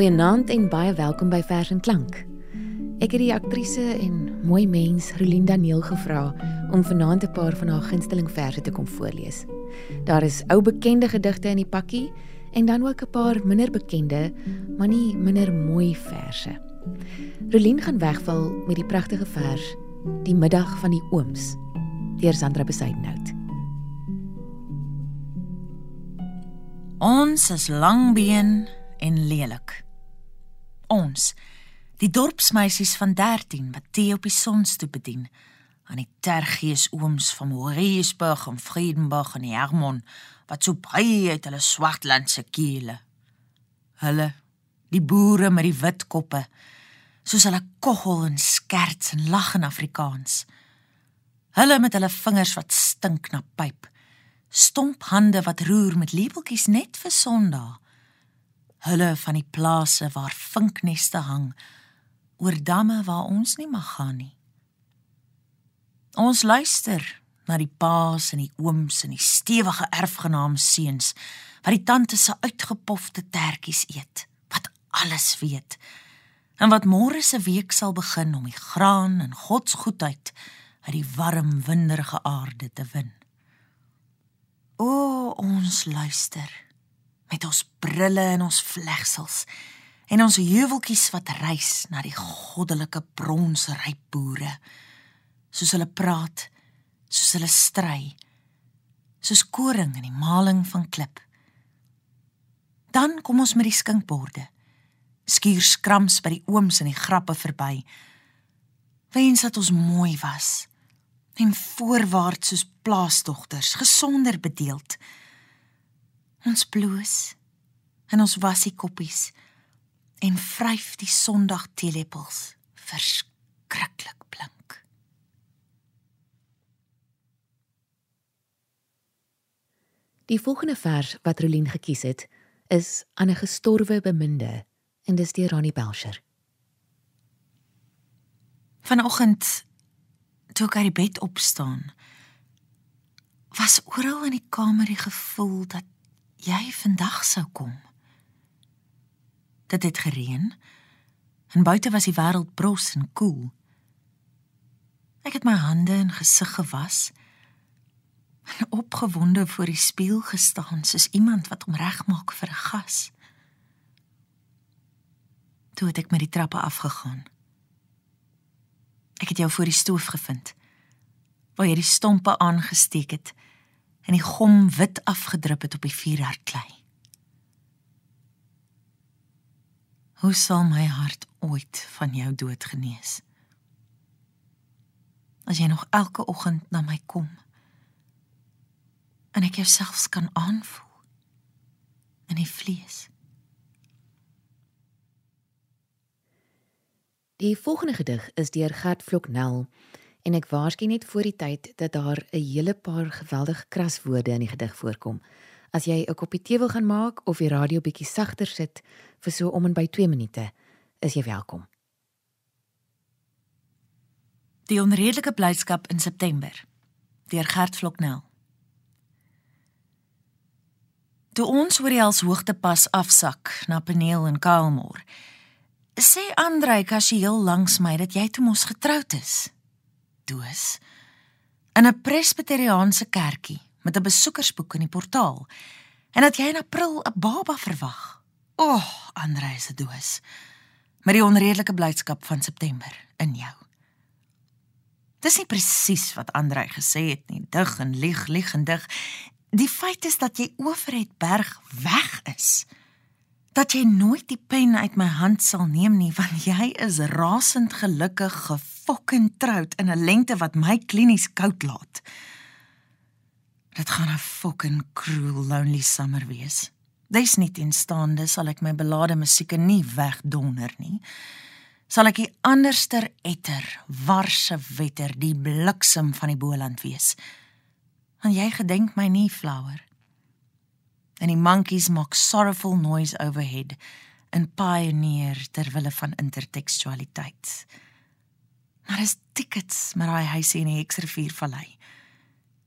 Goeienaand en baie welkom by Vers en Klank. Ek het die aktrise en mooi mens Rolien Daniel gevra om vanaand 'n paar van haar gunsteling verse te kom voorlees. Daar is ou bekende gedigte in die pakkie en dan ook 'n paar minder bekende, maar nie minder mooi verse. Rolien gaan wegval met die pragtige vers Die middag van die ooms deur Sandra Besuidenhout. Ons is langbeen en lelik. Ons, die dorpsmeisies van 13 wat tee op die sonstoep bedien, aan die tergees ooms van Mauriceburg en Friedenburg en Hermon wat so brei uit hulle swartlandse kiele. Hulle, die boere met die wit koppe, soos hulle koggel en skerts en lag in Afrikaans. Hulle met hulle vingers wat stink na pyp stomp hande wat roer met lepeltjies net vir Sondag. Hulle van die plase waar vinkneste hang oor damme waar ons nie mag gaan nie. Ons luister na die paas en die ooms en die stewige erfgenaam seuns wat die tante se uitgepofte tertjies eet, wat alles weet. En wat môre se week sal begin om die graan en God se goedheid uit die warm winderige aarde te win. O, ons luister met ons brille en ons vlegsels en ons heuweltjies wat reis na die goddelike bronsryp boere soos hulle praat soos hulle stry soos koring in die maling van klip. Dan kom ons met die skinkborde. Skuur skrams by die ooms en die grappe verby. Wens dat ons mooi was en voorwaarts soos plaasdogters gesonder bedeeld. Ons bloos en ons wasie koppies en vryf die Sondag teelepels verskriklik blink. Die volgende vers wat Rolien gekies het, is aan 'n gestorwe beminde en dis deur Ronnie Belcher. Vanoggend toe ek uit die bed opstaan, was oral in die kamer die gevoel dat jy vandag sou kom. Dit het gereën en buite was die wêreld bros en koel. Ek het my hande en gesig gewas en opgewonde voor die spieël gestaan soos iemand wat hom regmaak vir 'n gas. Toe het ek met die trappe afgegaan. Ek het jou voor die stoof gevind. Waar jy die stompe aangesteek het en die gom wit afgedrup het op die vuurhardklei. Hoe sal my hart ooit van jou dood genees? As jy nog elke oggend na my kom en ek jouself kan aanvoel in die vlees. Die volgende gedig is deur Gert Vloknel en ek waarskynlik net voor die tyd dat daar 'n hele paar geweldige kraswoorde in die gedig voorkom. As jy 'n koppie tee wil gaan maak of die radio bietjie sagter sit vir so om en by 2 minute, is jy welkom. Die onredelike blydskap in September deur Gert Vloknel. Toe ons oor die als hoogtepas afsak na Paneel en Kaalmoor, sê Andrei kasieel langs my dat jy toe mos getroud is. Doos in 'n presbiteriaanse kerkie met 'n besoekersboek in die portaal en dat jy in April 'n baba verwag. O, oh, Andrei se doos. Met die onredelike blydskap van September in jou. Dis nie presies wat Andrei gesê het nie, dig en lieg, lieg en dig. Die feit is dat jy oorheid berg weg is dat jy nooit die pen uit my hand sal neem nie want jy is rasend gelukkig gefokken troud in 'n lengte wat my klinies koud laat. Dit gaan 'n fokken cruel lonely summer wees. Dis nie instaande sal ek my belade musiek nie wegdonder nie. Sal ek die anderster etter, warse wetter, die bliksem van die Boland wees. Want jy gedenk my nie flower en die monkeys maak sorrowful noise overhead en pioneer ter wille van intertekstualiteit. Maar is tickets hy hy sê in die Hexrivier vallei.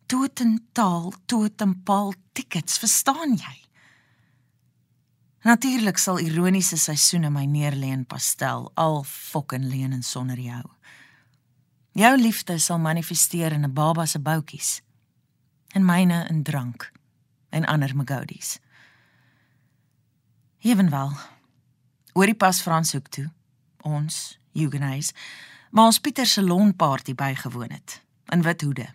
Tot en taal, tot en paal tickets, verstaan jy? Natuurlik sal ironiese seisoene my neerlê in pastel, al fucking leen en sonder jou. Jou liefde sal manifesteer in 'n baba se boutjies en myne in drank en ander magodies. Evenwel, oor die pas Franshoek toe, ons Huguenots, maar ons Pieter se lonparty bygewoon het in wit hoede.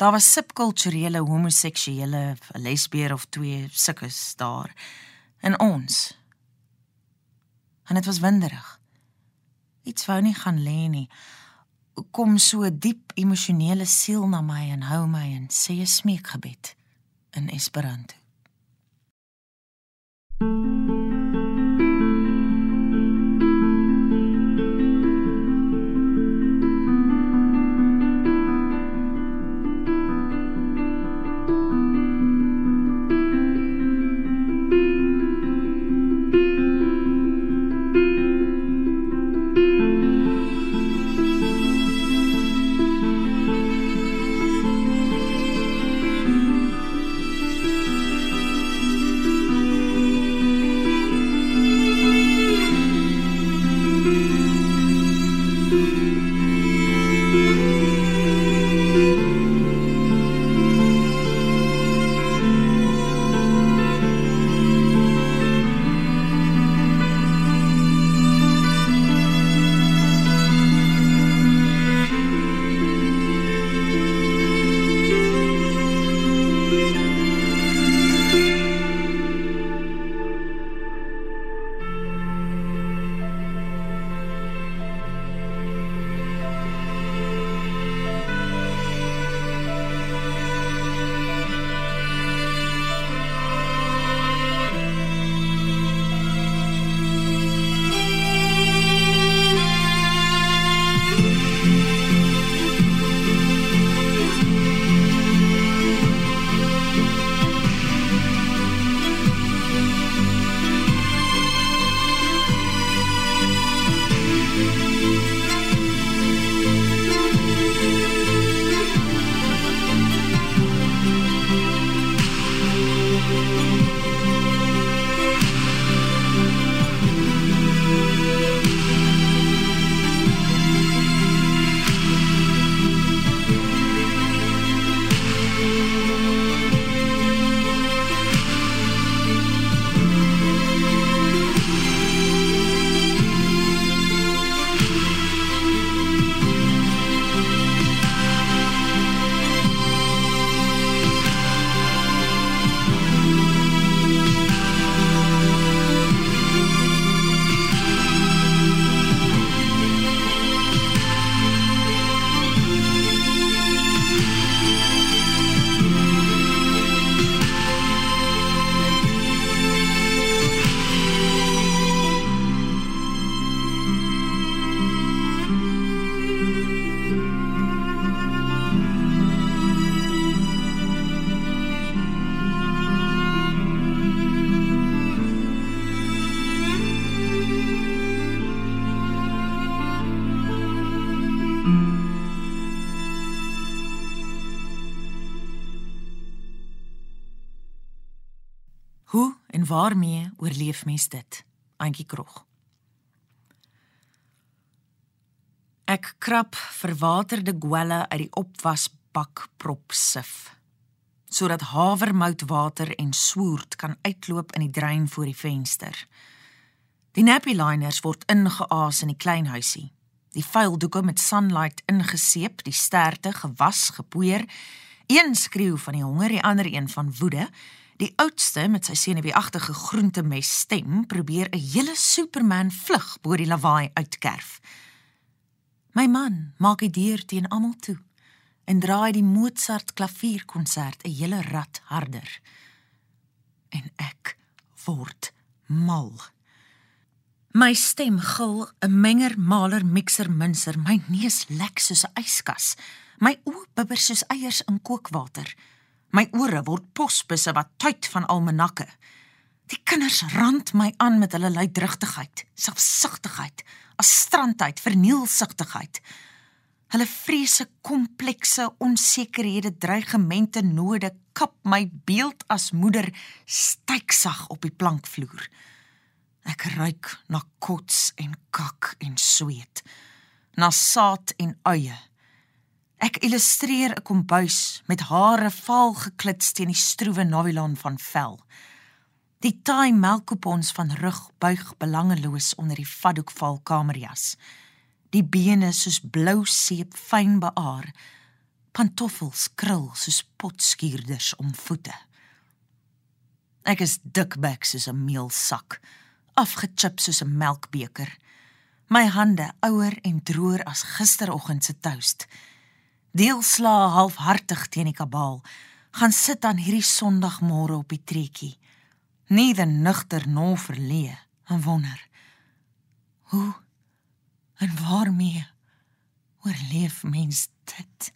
Daar was subkulturele homoseksuele, lesbier of twee sukkes daar in ons. En dit was winderig. Iets wou nie gaan lê nie. Kom so diep emosionele siel na my en hou my en sê 'n smeekgebed in Esperanto. Hoe en waarmee oorleef mens dit? Antjie Krog. Ek krap verwaterde gwelle uit die opwasbak prop sif sodat havermoutwater en swoerd kan uitloop in die drein voor die venster. Die nappy liners word ingeaas in die klein huisie. Die vuil doeke met sunlight ingeseep, die sterte gewas, gepoeier. Een skreeu van die honger, die ander een van woede. Die oudste met sy senuweeagtige groentemes stem probeer 'n hele Superman vlug bo die lawaai uitkerf. My man maak die deur teen almal toe en draai die Mozart klavierkonsert 'n hele rad harder. En ek word mal. My stem gil 'n menger, maler, mixer, minser, my neus lek soos 'n yskas. My oë bibber soos eiers in kookwater. My ore word posbusse wat tuit van almanakke. Die kinders rand my aan met hulle luidrigtigheid, selfsugtigheid, astrantheid, vernielsigtigheid. Hulle vrese komplekse onsekerhede, dreigemente, node, kap my beeld as moeder styksag op die plankvloer. Ek ruik na kots en kak en sweet, na saad en eie. Ek illustreer 'n kombuis met hare vaal geklits teen die stroewe navilon van vel. Die taai melkkoepons van rug buig belangeloos onder die vaddoekval kamerjas. Die bene soos blou seep fyn beaar. Pantoffels krul soos potskuurders om voete. Ek is dikbek soos 'n meelsak, afgechip soos 'n melkbeker. My hande ouer en droër as gisteroggend se toast deelsla halfhartig teen die kabaal, gaan sit aan hierdie Sondagmôre op die treetjie. Nie the nugter no verlee en wonder. Hoe en waarmee oorleef mens dit?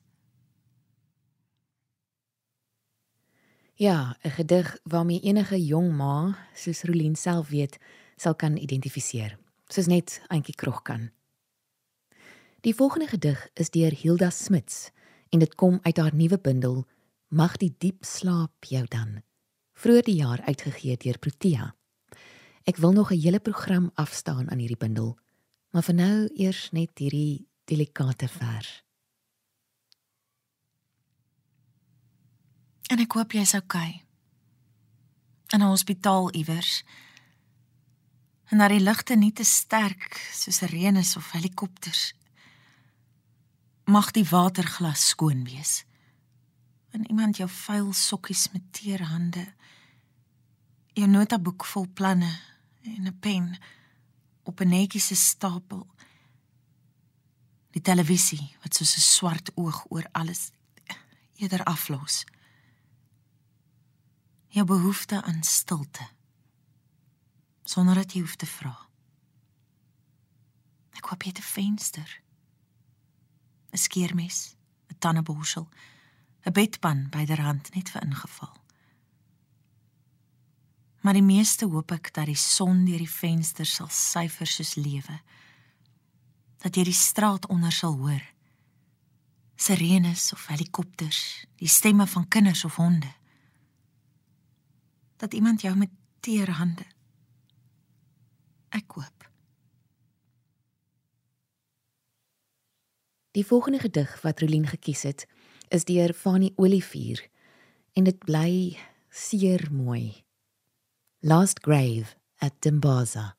Ja, 'n gedig waarmee enige jong ma, soos Rolien self weet, sal kan identifiseer. Soos net Auntie Krog kan. Die volgende gedig is deur Hilda Smits en dit kom uit haar nuwe bundel Mag die diep slaap jou dan. Vroeger die jaar uitgegee deur Protea. Ek wil nog 'n hele program afstaan aan hierdie bundel, maar vir nou eers net hierdie delikate vers. En ek hoop jy's okay. In 'n hospitaal iewers. En dat die ligte nie te sterk soos reën is of helikopters mag die waterglas skoon wees. En iemand jou vuil sokkies met teer hande, jou notaboek vol planne en 'n pen op 'n netjiese stapel. Die televisie wat soos 'n swart oog oor alles eerder aflos. Jou behoefte aan stilte sonder dat jy hoef te vra. Ek koop jy 'n venster. 'n skeermes, 'n tandeborsel, 'n bedpan byderhand net vir ingeval. Maar die meeste hoop ek dat die son deur die venster sal syfer soos lewe. Dat jy die straat onder sal hoor. Sirenes of helikopters, die stemme van kinders of honde. Dat iemand jou met teer hande. Ek hoop Die volgende gedig wat Rolien gekies het, is deur Fanie Olivier en dit bly seer mooi. Last Grave at Dimbaza.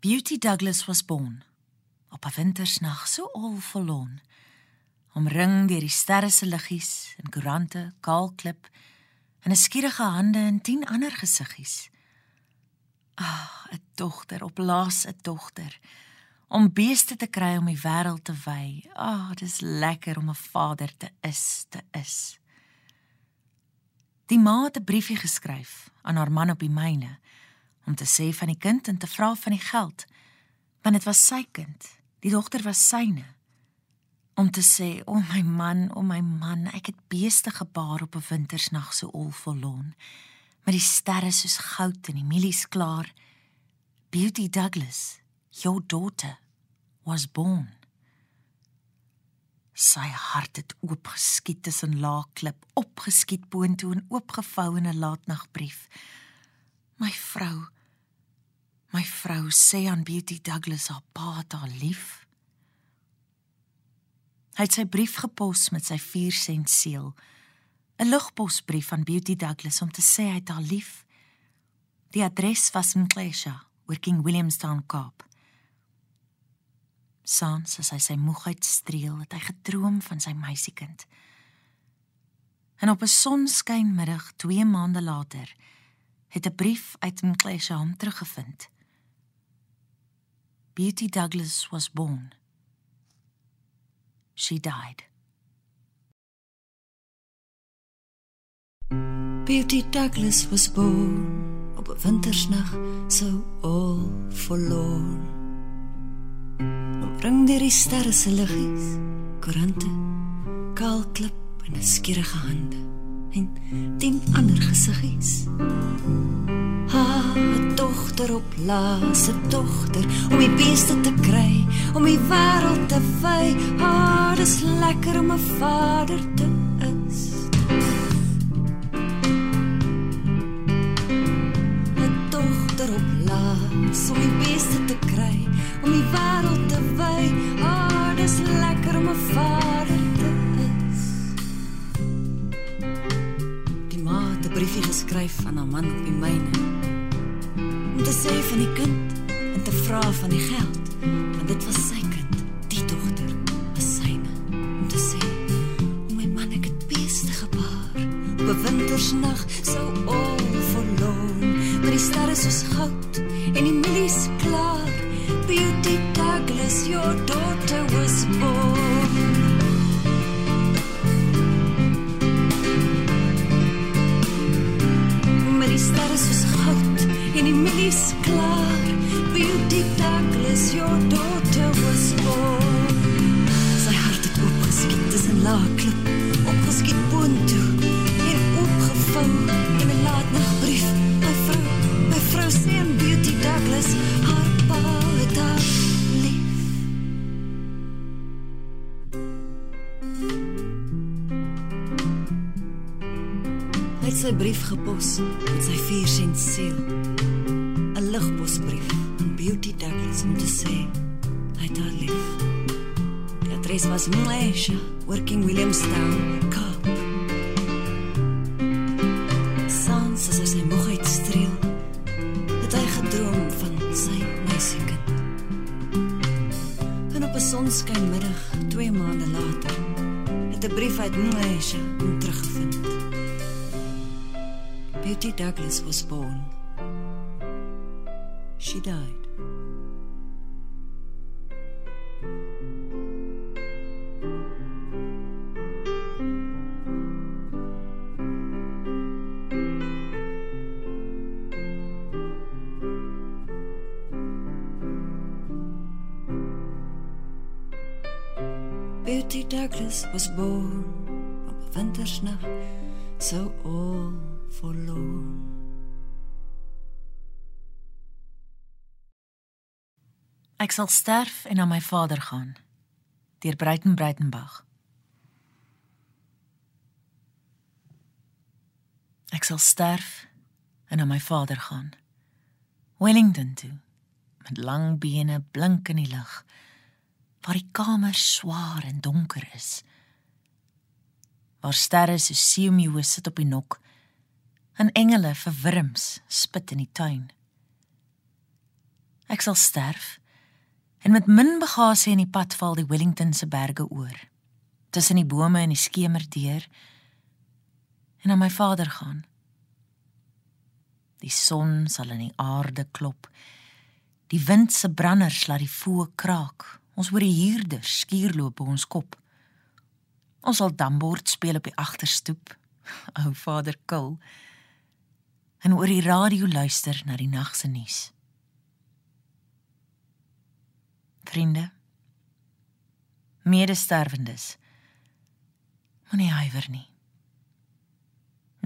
Beauty Douglas was born op 'n wintersnag so al verloon omring deur die sterre se liggies en koerante kaalklip en 'n skierige hande en 10 ander gesiggies. Ag, 'n dogter op laas 'n dogter om beeste te kry om die wêreld te wy. Ag, oh, dis lekker om 'n vader te is, te is. Die ma het 'n briefie geskryf aan haar man op die myne om te sê van die kind en te vra van die geld. Want dit was sy kind. Die dogter was syne. Om te sê, "O oh my man, o oh my man, ek het beeste gebaar op 'n wintersnag so olvolon, met die sterre soos goud en die mielies klaar. Beauty Douglas, Your daughter was born. Sy hart het oopgeskiet tussen laag klip, opgeskiet boontoe en oopgevou in 'n laatnagbrief. My vrou, my vrou sê aan Beauty Douglas haar pa haar lief. Hy het sy brief gepos met sy 4 sent seël. 'n Lugposbrief van Beauty Douglas om te sê hy het haar lief. Die adres was in Klesha, Working Williamstown Kaap. Saans as hy sy moegheid streel, het hy gedroom van sy meisiekind. En op 'n sonskynmiddag 2 maande later het 'n brief uit Mklesha hom teruggevind. Beauty Douglas was born. She died. Beauty Douglas was born op 'n wintersnag so all forlorn bring deur die sterre se liggies koerante kaalklip en 'n skierige hande en tien ander gesiggies. Ha 'n dogter op laas 'n dogter om die beeste te kry om die wêreld te vy. Ha dis lekker om 'n vader te vader te is. Die ma het 'n briefie geskryf aan haar man op die myne. Om te sê van die kind en te vra van die geld, want dit was sy kind, Douglas, your daughter was born. Sy hart het opgeskiet tussen laag klip, opgeskiet boontoe en opgevou in 'n laatnagbrief. My vrou, my vrou sê aan Beauty Douglas, haar pa het haar sy brief gepos met sy 4 sent seël. 'n Ligposbrief Beauty Douglas om te sê hy haar lief. Die adres was Mlesha, Working Williamstown, Kaap. Sans as hy sy moegheid streel, het hy gedroom van sy meisiekind. En op 'n sonskynmiddag, 2 maande later, het 'n brief uit Mlesha hom teruggevind. Beauty Douglas was born. She died. Was born op 'n wintersnag, so all forlorn. Ek sal sterf en na my vader gaan. Deur Breiten Breitenbach. Ek sal sterf en na my vader gaan. Wellington toe met lang bene blink in die lug waar die kamer swaar en donker is. Waar sterre so seemeeu sit op die nok en engele vir wurms spit in die tuin. Ek sal sterf en met min bagasie in die pad val die Wellington se berge oor. Tussen die bome en die skemer deur en na my vader gaan. Die son sal in die aarde klop. Die wind se branders laat die voë kraak. Ons hoor die huurders skuurloop op ons kop. Ons sal dambord speel op die agterstoep. O vader kil. En oor die radio luister na die nag se nuus. Vriende. Medesterwendes. Moenie huiwer nie.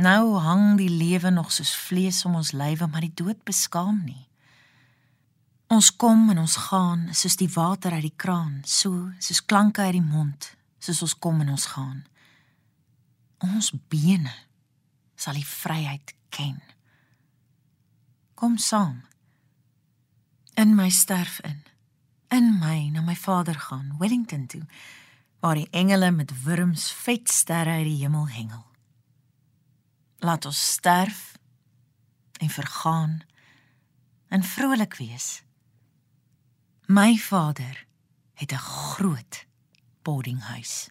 Nou hang die lewe nog soos vlees om ons lywe, maar die dood beskaam nie. Ons kom en ons gaan soos die water uit die kraan, so soos klanke uit die mond, soos ons kom en ons gaan. Ons bene sal die vryheid ken. Kom saam. In my sterf in. In my na my vader gaan, Wellington toe, waar die engele met wurms vet sterre uit die hemel hengel. Laat ons sterf en vergaan en vrolik wees. My vader het 'n groot boardinghuis.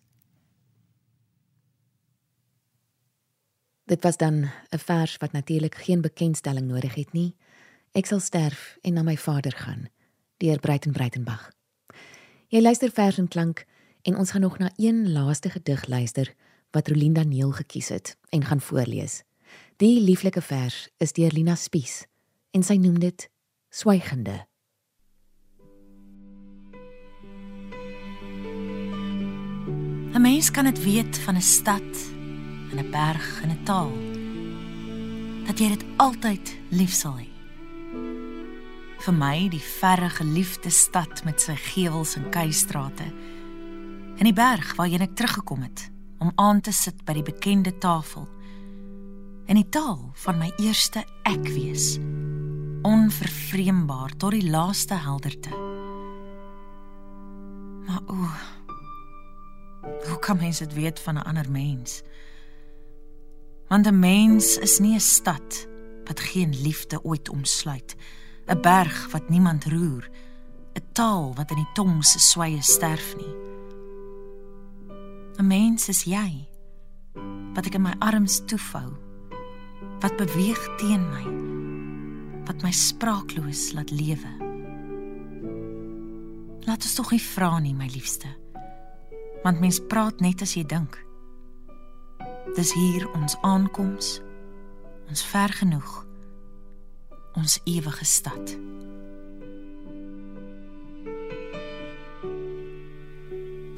Dit was dan 'n vers wat natuurlik geen bekendstelling nodig het nie. Ek sal sterf en na my vader gaan deur Breiten Breitenbach. Jy luister vers en klank en ons gaan nog na een laaste gedig luister wat Rolinda Neel gekies het en gaan voorlees. Die lieflike vers is deur Lina Spies en sy noem dit Swygende. 'n Mens kan dit weet van 'n stad en 'n berg en 'n taal dat jy dit altyd lief sal hê. Vir my die verre geliefde stad met sy gewels en keistrate en die berg waarheen ek teruggekom het om aan te sit by die bekende tafel en die taal van my eerste ek wees onvervreembaar tot die laaste helderte. Maar o, hoe kan mens dit weet van 'n ander mens? Want 'n mens is nie 'n stad wat geen liefde ooit omsluit, 'n berg wat niemand roer, 'n taal wat in die tong se sweye sterf nie. 'n Mens is jy wat ek in my arms toevou, wat beweeg teen my, wat my spraakloos laat lewe. Laat ons tog nie vra nie, my liefste. Want mens praat net as jy dink. Dis hier ons aankoms. Ons ver genoeg. Ons ewige stad.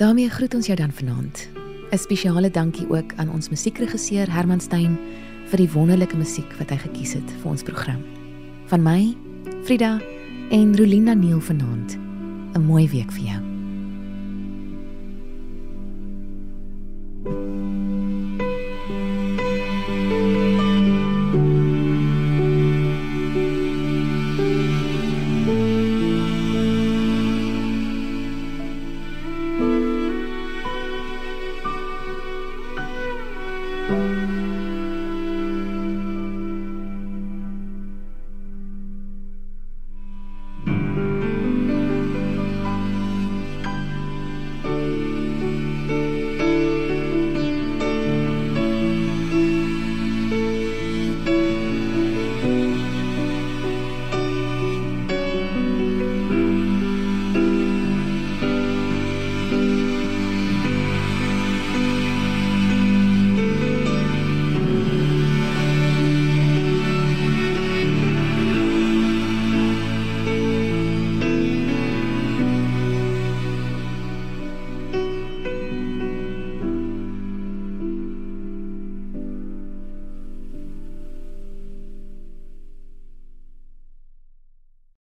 daarmee groet ons jou dan vanaand. 'n Spesiale dankie ook aan ons musiekregisseur Herman Stein vir die wonderlike musiek wat hy gekies het vir ons program. Van my, Frida en Rolinda Neel vanaand. 'n Mooi week vir jou.